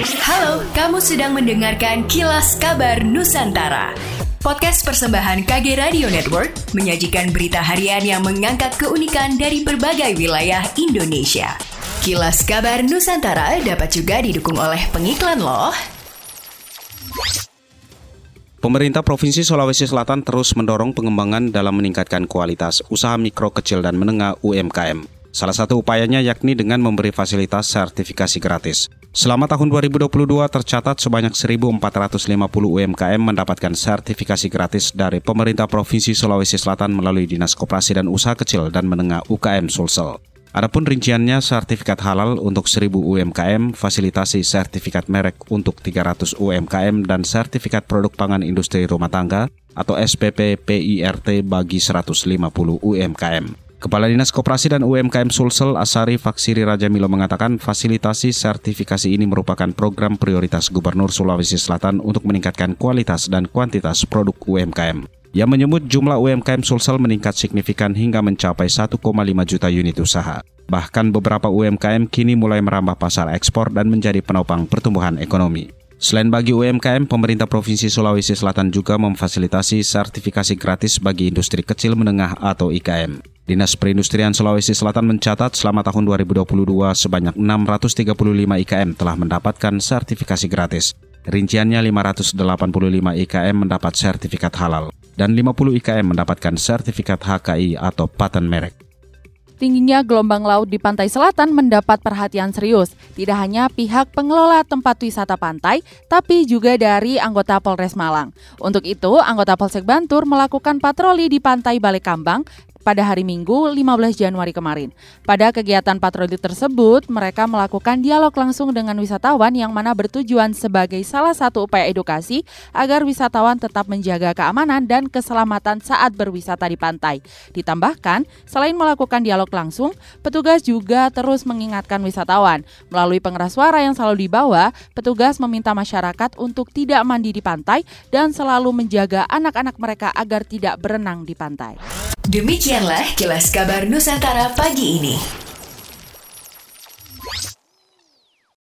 Halo, kamu sedang mendengarkan Kilas Kabar Nusantara. Podcast persembahan KG Radio Network menyajikan berita harian yang mengangkat keunikan dari berbagai wilayah Indonesia. Kilas Kabar Nusantara dapat juga didukung oleh pengiklan loh. Pemerintah Provinsi Sulawesi Selatan terus mendorong pengembangan dalam meningkatkan kualitas usaha mikro, kecil, dan menengah UMKM. Salah satu upayanya yakni dengan memberi fasilitas sertifikasi gratis. Selama tahun 2022 tercatat sebanyak 1.450 UMKM mendapatkan sertifikasi gratis dari pemerintah Provinsi Sulawesi Selatan melalui Dinas Koperasi dan Usaha Kecil dan Menengah UKM Sulsel. Adapun rinciannya sertifikat halal untuk 1000 UMKM, fasilitasi sertifikat merek untuk 300 UMKM dan sertifikat produk pangan industri rumah tangga atau SPP PIRT bagi 150 UMKM. Kepala Dinas Koperasi dan UMKM Sulsel Asari Faksiri Raja Milo mengatakan fasilitasi sertifikasi ini merupakan program prioritas Gubernur Sulawesi Selatan untuk meningkatkan kualitas dan kuantitas produk UMKM. Ia menyebut jumlah UMKM Sulsel meningkat signifikan hingga mencapai 1,5 juta unit usaha. Bahkan beberapa UMKM kini mulai merambah pasar ekspor dan menjadi penopang pertumbuhan ekonomi. Selain bagi UMKM, pemerintah Provinsi Sulawesi Selatan juga memfasilitasi sertifikasi gratis bagi industri kecil menengah atau IKM. Dinas Perindustrian Sulawesi Selatan mencatat selama tahun 2022 sebanyak 635 IKM telah mendapatkan sertifikasi gratis. Rinciannya 585 IKM mendapat sertifikat halal dan 50 IKM mendapatkan sertifikat HKI atau paten merek. Tingginya gelombang laut di pantai selatan mendapat perhatian serius. Tidak hanya pihak pengelola tempat wisata pantai, tapi juga dari anggota Polres Malang. Untuk itu, anggota Polsek Bantur melakukan patroli di pantai Balekambang pada hari Minggu 15 Januari kemarin. Pada kegiatan patroli tersebut, mereka melakukan dialog langsung dengan wisatawan yang mana bertujuan sebagai salah satu upaya edukasi agar wisatawan tetap menjaga keamanan dan keselamatan saat berwisata di pantai. Ditambahkan, selain melakukan dialog langsung, petugas juga terus mengingatkan wisatawan. Melalui pengeras suara yang selalu dibawa, petugas meminta masyarakat untuk tidak mandi di pantai dan selalu menjaga anak-anak mereka agar tidak berenang di pantai. Demikianlah kilas kabar Nusantara pagi ini.